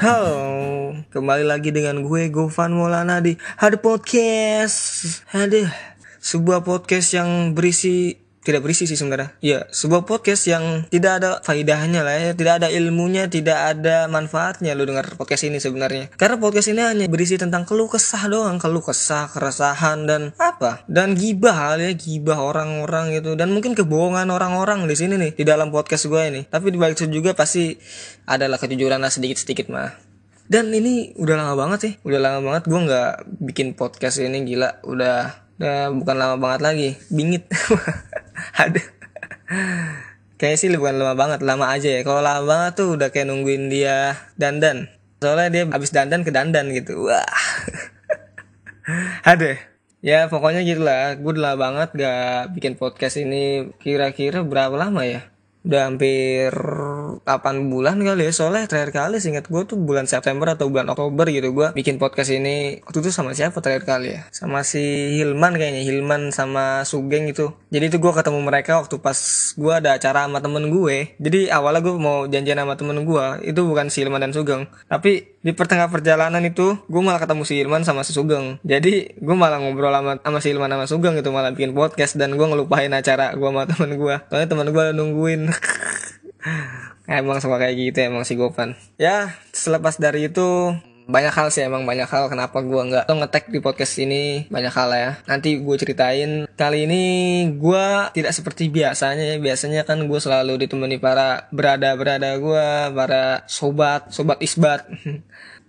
Halo, kembali lagi dengan gue Gofan Maulana di Ada Podcast. Ada sebuah podcast yang berisi tidak berisi sih sebenarnya. Ya, sebuah podcast yang tidak ada faedahnya lah ya, tidak ada ilmunya, tidak ada manfaatnya lu dengar podcast ini sebenarnya. Karena podcast ini hanya berisi tentang keluh kesah doang, keluh kesah, keresahan dan apa? Dan gibah ya, gibah orang-orang gitu dan mungkin kebohongan orang-orang di sini nih di dalam podcast gue ini. Tapi di balik itu juga pasti adalah kejujuran lah sedikit-sedikit mah. Dan ini udah lama banget sih, udah lama banget gue nggak bikin podcast ini gila, udah udah bukan lama banget lagi, bingit. ada. Kayak sih bukan lama banget lama aja ya. Kalau lama banget tuh udah kayak nungguin dia dandan. Soalnya dia habis dandan ke dandan gitu. Wah. Ada. Ya pokoknya gitulah. Gue udah lama banget gak bikin podcast ini. Kira-kira berapa lama ya udah hampir 8 bulan kali ya. Soalnya terakhir kali seingat gue tuh bulan September atau bulan Oktober gitu. Gue bikin podcast ini waktu itu sama siapa terakhir kali ya? Sama si Hilman kayaknya. Hilman sama Sugeng itu jadi itu gue ketemu mereka waktu pas gue ada acara sama temen gue. Jadi awalnya gue mau janjian sama temen gue itu bukan si Hilman dan Sugeng. Tapi di pertengah perjalanan itu gue malah ketemu si Hilman sama si Sugeng. Jadi gue malah ngobrol sama, sama si Hilman sama Sugeng itu malah bikin podcast. Dan gue ngelupain acara gue sama temen gue soalnya temen gue nungguin emang sama kayak gitu emang si Gopan ya selepas dari itu banyak hal sih emang banyak hal. Kenapa gue nggak ngetek di podcast ini? Banyak hal ya. Nanti gue ceritain. Kali ini gue tidak seperti biasanya ya. Biasanya kan gue selalu ditemani para berada berada gue para sobat sobat isbat.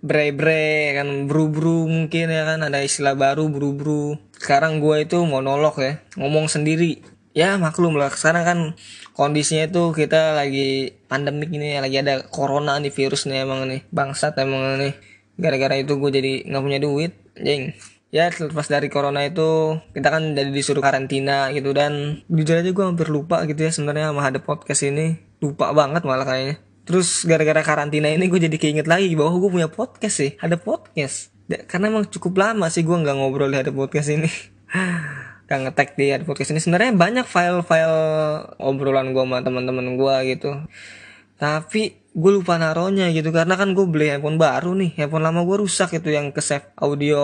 Bre bre kan bru bru mungkin ya kan. Ada istilah baru bru bru sekarang gue itu monolog ya. Ngomong sendiri ya maklum lah. Sekarang kan kondisinya itu kita lagi pandemik ini lagi ada corona nih virus nih emang nih. Bangsat emang nih. Gara-gara itu gue jadi nggak punya duit jeng. Ya terlepas dari corona itu kita kan jadi disuruh karantina gitu. Dan jujur aja gue hampir lupa gitu ya sebenarnya sama ada podcast ini. Lupa banget malah kayaknya. Terus gara-gara karantina ini gue jadi keinget lagi bahwa gue punya podcast sih ada podcast. Karena emang cukup lama sih gue nggak ngobrol di ada podcast ini gak ngetek di podcast ini. Sebenarnya banyak file-file obrolan gue sama teman-teman gue gitu. Tapi gue lupa naronya gitu karena kan gue beli handphone baru nih. Handphone lama gue rusak itu yang ke save audio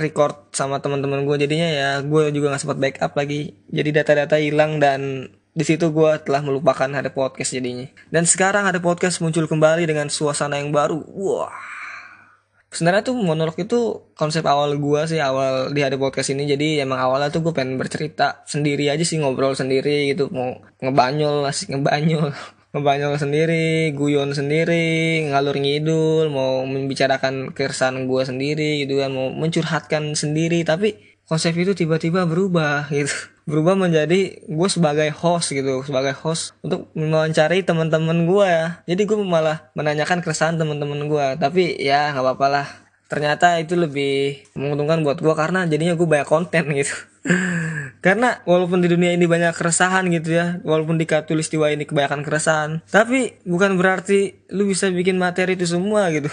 record sama teman-teman gue jadinya ya gue juga nggak sempat backup lagi. Jadi data-data hilang dan di situ gue telah melupakan ada podcast jadinya. Dan sekarang ada podcast muncul kembali dengan suasana yang baru. Wah sebenarnya tuh monolog itu konsep awal gue sih awal di ada podcast ini. Jadi emang awalnya tuh gue pengen bercerita sendiri aja sih ngobrol sendiri gitu. Mau ngebanyol asik ngebanyol. Ngebanyol sendiri, guyon sendiri, ngalur ngidul, mau membicarakan keresahan gue sendiri gitu kan, mau mencurhatkan sendiri, tapi konsep itu tiba-tiba berubah gitu. Berubah menjadi gue sebagai host gitu, sebagai host untuk mewawancari teman-teman gue ya. Jadi gue malah menanyakan keresahan teman-teman gue, tapi ya nggak apa-apa lah. Ternyata itu lebih menguntungkan buat gue karena jadinya gue banyak konten gitu. Karena walaupun di dunia ini banyak keresahan gitu ya, walaupun di katulistiwa ini kebanyakan keresahan, tapi bukan berarti lu bisa bikin materi itu semua gitu.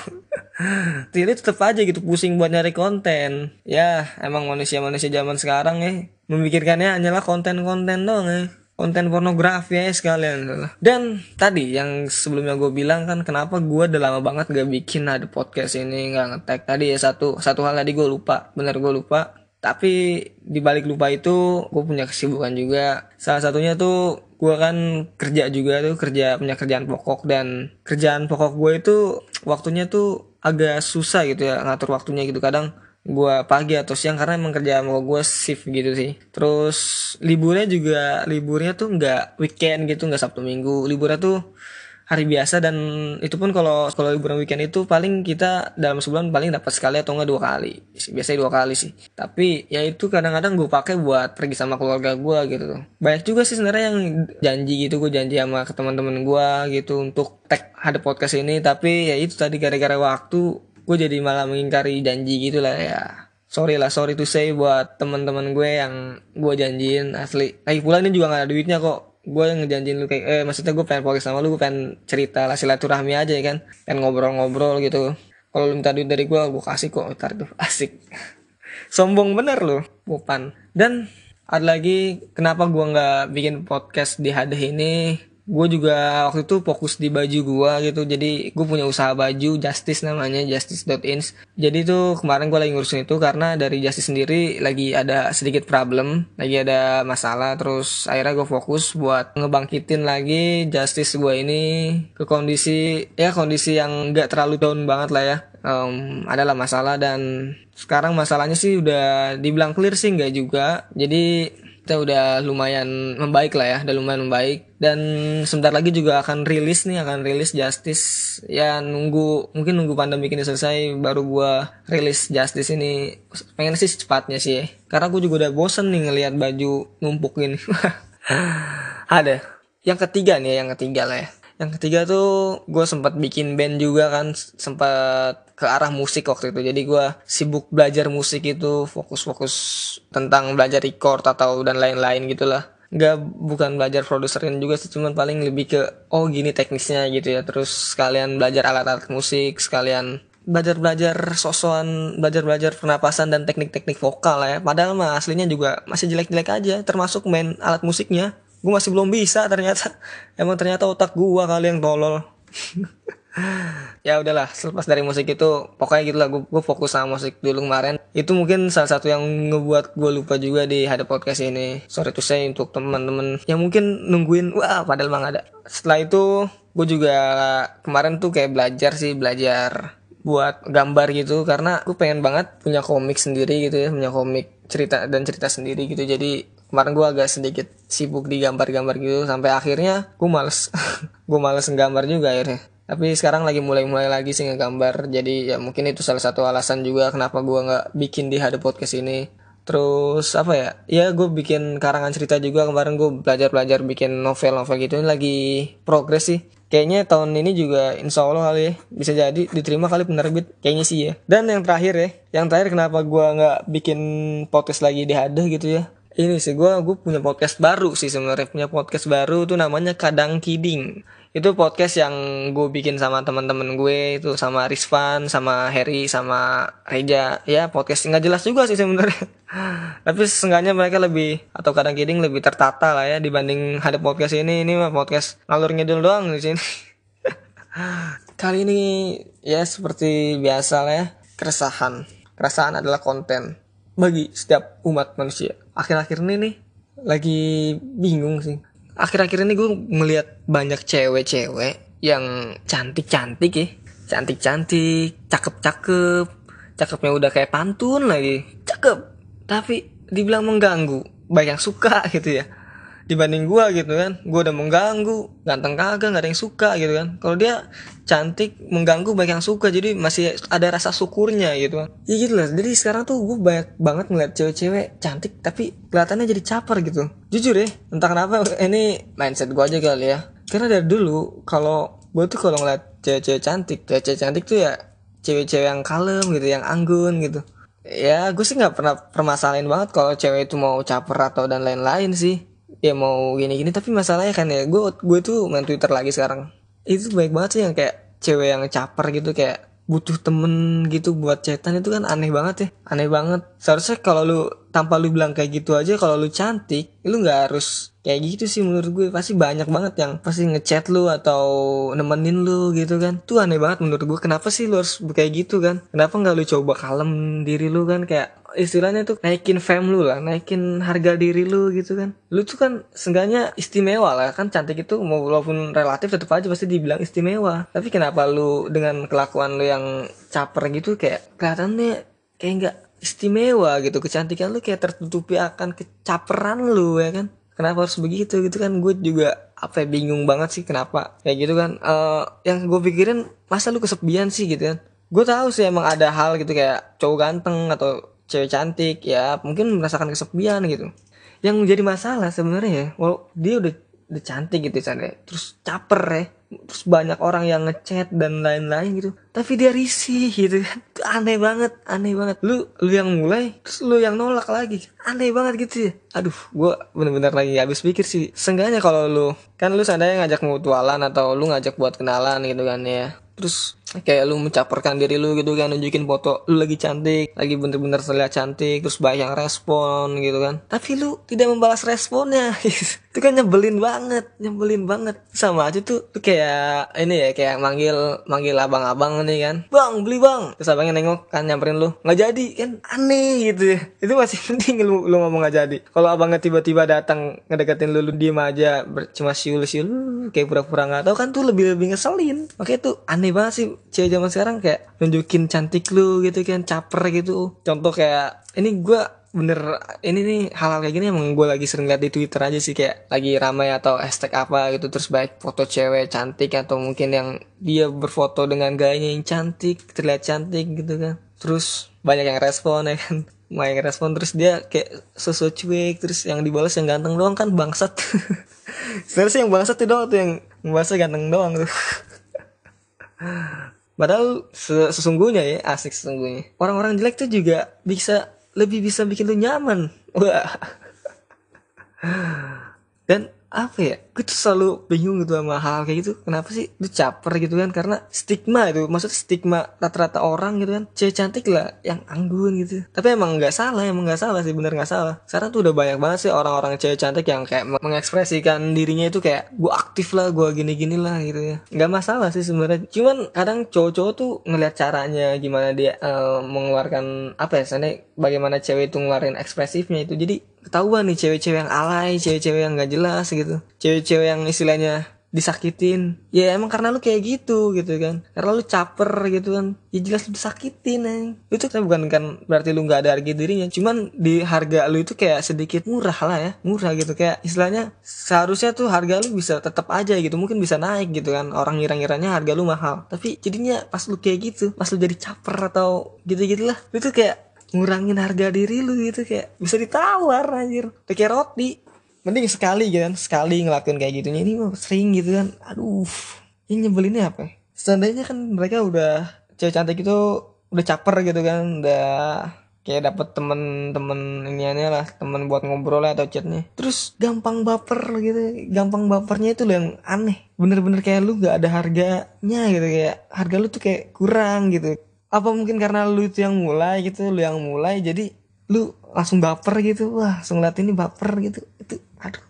Jadi tetap aja gitu pusing buat nyari konten. Ya, emang manusia-manusia zaman sekarang ya memikirkannya hanyalah konten-konten dong ya. Konten pornografi ya sekalian dan tadi yang sebelumnya gue bilang kan kenapa gue udah lama banget gak bikin ada podcast ini nggak ngetek tadi ya satu satu hal tadi gue lupa. Bener gue lupa. Tapi di balik lupa itu gue punya kesibukan juga. Salah satunya tuh gue kan kerja juga tuh kerja punya kerjaan pokok. Dan kerjaan pokok gue itu waktunya tuh agak susah gitu ya ngatur waktunya gitu. Kadang gue pagi atau siang karena emang kerjaan pokok gue shift gitu sih. Terus liburnya juga liburnya tuh nggak weekend gitu nggak sabtu minggu. Liburnya tuh hari biasa dan itu pun kalau kalau liburan weekend itu paling kita dalam sebulan paling dapat sekali atau enggak dua kali. Biasanya dua kali sih. Tapi ya itu kadang-kadang gue pakai buat pergi sama keluarga gue gitu. Banyak juga sih sebenarnya yang janji gitu gue janji sama teman-teman gue gitu untuk tag ada podcast ini. Tapi ya itu tadi gara-gara waktu gue jadi malah mengingkari janji gitu lah ya. Sorry lah sorry to say buat teman-teman gue yang gue janjiin asli. Lagi pula ini juga gak ada duitnya kok. Gue yang ngejanjiin lu kayak eh maksudnya gue pengen podcast sama lu gue pengen cerita lah silaturahmi aja ya kan. Pengen ngobrol-ngobrol gitu. Kalau lu minta duit dari gue gue kasih kok. Ntar tuh asik. Sombong bener lu bukan dan ada lagi kenapa gue nggak bikin podcast di hadeh ini gue juga waktu itu fokus di baju gue gitu. Jadi gue punya usaha baju Justice namanya justice.ins jadi tuh kemarin gue lagi ngurusin itu karena dari Justice sendiri lagi ada sedikit problem lagi ada masalah. Terus akhirnya gue fokus buat ngebangkitin lagi Justice gue ini ke kondisi ya kondisi yang gak terlalu down banget lah ya. Um, adalah masalah dan sekarang masalahnya sih udah dibilang clear sih nggak juga. Jadi kita udah lumayan membaik lah ya udah lumayan membaik. Dan sebentar lagi juga akan rilis nih akan rilis Justice. Ya nunggu mungkin nunggu pandemi ini selesai baru gua rilis Justice ini. Pengen sih secepatnya sih. Ya. karena gue juga udah bosen nih ngelihat baju numpuk gini ada? Yang ketiga nih yang ketiga lah ya yang ketiga tuh gue sempat bikin band juga kan sempat ke arah musik waktu itu. Jadi gue sibuk belajar musik itu fokus-fokus tentang belajar record atau dan lain-lain gitulah. Nggak bukan belajar produserin juga sih cuman paling lebih ke oh gini teknisnya gitu ya. Terus sekalian belajar alat-alat musik sekalian belajar-belajar sosokan belajar-belajar pernapasan dan teknik-teknik vokal ya. Padahal mah aslinya juga masih jelek-jelek aja termasuk main alat musiknya gue masih belum bisa ternyata. Emang ternyata otak gue kali yang tolol. Ya udahlah selepas dari musik itu pokoknya gitulah gue, gue fokus sama musik dulu kemarin. Itu mungkin salah satu yang ngebuat gue lupa juga di hadap podcast ini. Sorry tuh saya untuk teman-teman yang mungkin nungguin wah padahal bang ada. Setelah itu gue juga kemarin tuh kayak belajar sih belajar buat gambar gitu. Karena gue pengen banget punya komik sendiri gitu ya punya komik cerita dan cerita sendiri gitu. Jadi kemarin gue agak sedikit sibuk di gambar-gambar gitu sampai akhirnya gue males. Gue males nggambar juga akhirnya. Tapi sekarang lagi mulai-mulai lagi sih ngegambar jadi ya mungkin itu salah satu alasan juga kenapa gue nggak bikin di Hada Podcast ini. Terus apa ya? Ya gue bikin karangan cerita juga. Kemarin gue belajar-belajar bikin novel-novel gitu. Ini lagi progres sih. Kayaknya tahun ini juga insya Allah kali ya bisa jadi diterima kali penerbit. Kayaknya sih ya. Dan yang terakhir ya yang terakhir kenapa gue nggak bikin podcast lagi di Hada gitu ya ini sih gue gue punya podcast baru sih sebenarnya. Punya podcast baru tuh namanya kadang kidding. Itu podcast yang gue bikin sama teman-teman gue itu sama Rizvan sama Harry sama Reja. Ya podcast nggak jelas juga sih sebenarnya. Tapi seenggaknya mereka lebih atau kadang kidding lebih tertata lah ya dibanding ada podcast ini. Ini mah podcast ngalur ngidul doang di sini. Kali ini ya seperti biasa lah ya keresahan. Keresahan adalah konten bagi setiap umat manusia. Akhir-akhir ini nih lagi bingung sih. akhir-akhir ini gue melihat banyak cewek-cewek yang cantik-cantik ya. Cantik-cantik cakep-cakep cakepnya udah kayak pantun lagi. Cakep tapi dibilang mengganggu. Baik yang suka gitu ya dibanding gue gitu kan. Gue udah mengganggu ganteng kagak nggak ada yang suka gitu kan. Kalau dia cantik mengganggu banyak yang suka. Jadi masih ada rasa syukurnya gitu. Kan ya gitu lah. Jadi sekarang tuh gue banyak banget ngeliat cewek-cewek cantik tapi kelihatannya jadi caper gitu. Jujur ya entah kenapa ini mindset gue aja kali ya. Karena dari dulu kalau gue tuh kalau ngeliat cewek-cewek cantik cewek-cewek cantik tuh ya cewek-cewek yang kalem gitu yang anggun gitu. Ya gue sih nggak pernah permasalahin banget kalau cewek itu mau caper atau dan lain-lain sih ya mau gini-gini tapi masalahnya kan ya gue gue tuh main Twitter lagi sekarang. Itu baik banget sih yang kayak cewek yang caper gitu kayak butuh temen gitu buat chatan itu kan aneh banget ya aneh banget. Seharusnya kalau lu tanpa lu bilang kayak gitu aja kalau lu cantik lu nggak harus kayak gitu sih menurut gue pasti banyak banget yang pasti ngechat lu atau nemenin lu gitu kan. Tuh aneh banget menurut gue kenapa sih lu harus kayak gitu kan? Kenapa nggak lu coba kalem diri lu kan? Kayak istilahnya tuh naikin fame lu lah, naikin harga diri lu gitu kan. Lu tuh kan seenggaknya istimewa lah kan cantik itu walaupun relatif tetap aja pasti dibilang istimewa. Tapi kenapa lu dengan kelakuan lu yang caper gitu kayak kelihatannya kayak nggak istimewa gitu kecantikan lu kayak tertutupi akan kecaperan lu ya kan kenapa harus begitu gitu kan gue juga apa ya, bingung banget sih kenapa kayak gitu kan uh, yang gue pikirin masa lu kesepian sih gitu kan gue tahu sih emang ada hal gitu kayak cowok ganteng atau cewek cantik ya mungkin merasakan kesepian gitu. Yang menjadi masalah sebenarnya ya walau dia udah udah cantik gitu sana terus caper ya. Terus banyak orang yang ngechat dan lain-lain gitu. Tapi dia risih gitu. Itu aneh banget aneh banget. Lu lu yang mulai terus lu yang nolak lagi. Aneh banget gitu ya aduh gue bener-bener lagi habis pikir sih. Seenggaknya kalau lu kan lu seandainya ngajak mutualan atau lu ngajak buat kenalan gitu kan ya terus kayak lu mencaperkan diri lu gitu kan nunjukin foto lu lagi cantik lagi bener-bener terlihat cantik terus banyak yang respon gitu kan. Tapi lu tidak membalas responnya. Itu kan nyebelin banget nyebelin banget. Sama aja tuh tuh kayak ini ya kayak manggil manggil abang-abang nih kan. Bang beli bang. Terus abangnya nengok kan nyamperin lu. Nggak jadi kan. Aneh gitu ya. Itu masih penting lu, lu ngomong nggak jadi. Kalau abangnya tiba-tiba datang ngedeketin lu lu diem aja cuma siul siul kayak pura-pura nggak tahu kan tuh lebih lebih ngeselin. Oke tuh aneh banget sih cewek zaman sekarang kayak nunjukin cantik lu gitu kan caper gitu. Contoh kayak ini gue bener ini nih hal-hal kayak gini emang gue lagi sering lihat di Twitter aja sih kayak lagi ramai atau hashtag apa gitu terus baik foto cewek cantik atau mungkin yang dia berfoto dengan gayanya yang cantik terlihat cantik gitu kan. Terus banyak yang respon ya kan yang respon terus dia kayak susu cuek terus yang dibalas yang ganteng doang kan bangsat. Sebenarnya yang bangsat itu doang tuh yang ngebalasnya ganteng doang tuh Padahal sesungguhnya ya asik sesungguhnya. Orang-orang jelek tuh juga bisa lebih bisa bikin lu nyaman. Wah. Dan apa ya? Gue tuh selalu bingung gitu sama hal, -hal kayak gitu. Kenapa sih? Itu caper gitu kan? Karena stigma itu maksud stigma rata-rata orang gitu kan. Cewek cantik lah yang anggun gitu. Tapi emang nggak salah emang nggak salah sih bener nggak salah. Sekarang tuh udah banyak banget sih orang-orang cewek cantik yang kayak mengekspresikan dirinya itu kayak gue aktif lah gue gini-gini lah gitu ya. Nggak masalah sih sebenarnya. Cuman kadang cowok-cowok tuh ngeliat caranya gimana dia uh, mengeluarkan apa ya sana bagaimana cewek itu ngeluarin ekspresifnya itu. Jadi ketahuan nih cewek-cewek yang alay, cewek-cewek yang gak jelas gitu. Cewek-cewek yang istilahnya disakitin. Ya emang karena lu kayak gitu gitu kan. Karena lu caper gitu kan. Ya jelas lu disakitin nih itu kan bukan kan berarti lu nggak ada harga dirinya. Cuman di harga lu itu kayak sedikit murah lah ya. Murah gitu. Kayak istilahnya seharusnya tuh harga lu bisa tetap aja gitu. Mungkin bisa naik gitu kan. Orang ngira-ngiranya harga lu mahal. Tapi jadinya pas lu kayak gitu pas lu jadi caper atau gitu gitulah itu kayak ngurangin harga diri lu gitu kayak bisa ditawar anjir. Kayak roti. Mending sekali gitu kan sekali ngelakuin kayak gitu. Ini mah sering gitu kan. Aduh ini nyebelinnya apa? Ya? seandainya kan mereka udah cewek cantik itu udah caper gitu kan udah kayak dapet temen-temen ini aneh lah temen buat ngobrol atau chatnya. Terus gampang baper gitu gampang bapernya itu loh yang aneh. Bener-bener kayak lu gak ada harganya gitu kayak harga lu tuh kayak kurang gitu apa mungkin karena lu itu yang mulai gitu lu yang mulai jadi lu langsung baper gitu. Wah langsung liat ini baper gitu. Itu aduh.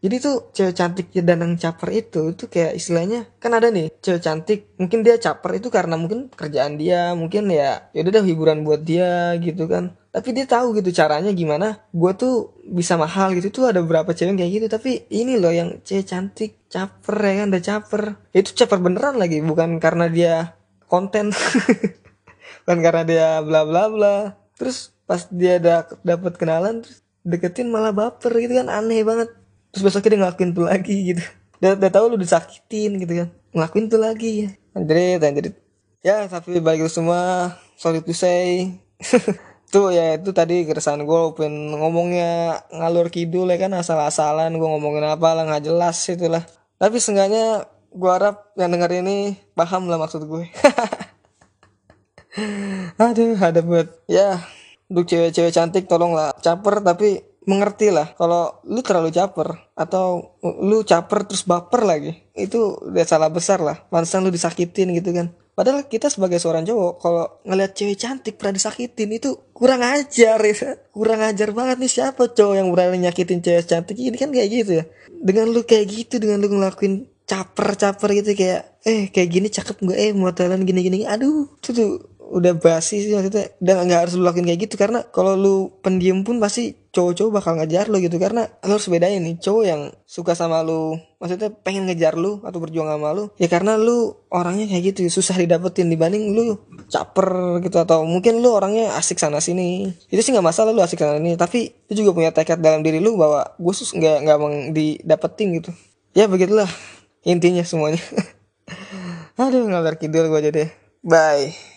Jadi tuh cewek cantik dan yang caper itu itu kayak istilahnya kan ada nih cewek cantik mungkin dia caper itu karena mungkin kerjaan dia mungkin ya ya udah hiburan buat dia gitu kan. Tapi dia tahu gitu caranya gimana gue tuh bisa mahal gitu tuh ada beberapa cewek kayak gitu. Tapi ini loh yang cewek cantik caper ya kan udah caper. Itu caper beneran lagi bukan karena dia konten. Kan karena dia bla bla bla. Terus pas dia da dapet kenalan terus deketin malah baper gitu kan aneh banget. Terus besoknya dia ngelakuin tuh lagi gitu. Dia udah tahu lu disakitin gitu kan ngelakuin tuh lagi. Ya anjrit anjrit. Ya tapi balik itu semua. Sorry to say. Tuh ya itu tadi keresahan gue pengen ngomongnya ngalur kidul ya kan asal-asalan gue ngomongin apa lah nggak jelas itulah. Tapi seenggaknya gue harap yang denger ini paham lah maksud gue. Aduh ada buat ya untuk cewek-cewek cantik tolonglah caper tapi mengerti lah kalau lu terlalu caper atau lu caper terus baper lagi itu udah salah besar lah. Pantesan lu disakitin gitu kan. Padahal kita sebagai seorang cowok kalau ngeliat cewek cantik pernah disakitin itu kurang ajar ya. Kurang ajar banget nih siapa cowok yang berani nyakitin cewek cantik ini kan kayak gitu ya. Dengan lu kayak gitu dengan lu ngelakuin caper-caper gitu kayak eh kayak gini cakep gue eh modelan gini-gini aduh itu tuh udah basi sih maksudnya. Udah nggak harus lu lakuin kayak gitu karena kalau lu pendiam pun pasti cowok-cowok bakal ngejar lu gitu. Karena lu harus bedain nih cowok yang suka sama lu maksudnya pengen ngejar lu atau berjuang sama lu ya karena lu orangnya kayak gitu susah didapetin dibanding lu caper gitu. Atau mungkin lu orangnya asik sana sini. Itu sih nggak masalah lu asik sana sini tapi lu juga punya tekad dalam diri lu bahwa gue sus nggak nggak didapetin gitu. Ya begitulah intinya semuanya. Aduh ngalor kidul gue aja deh. Bye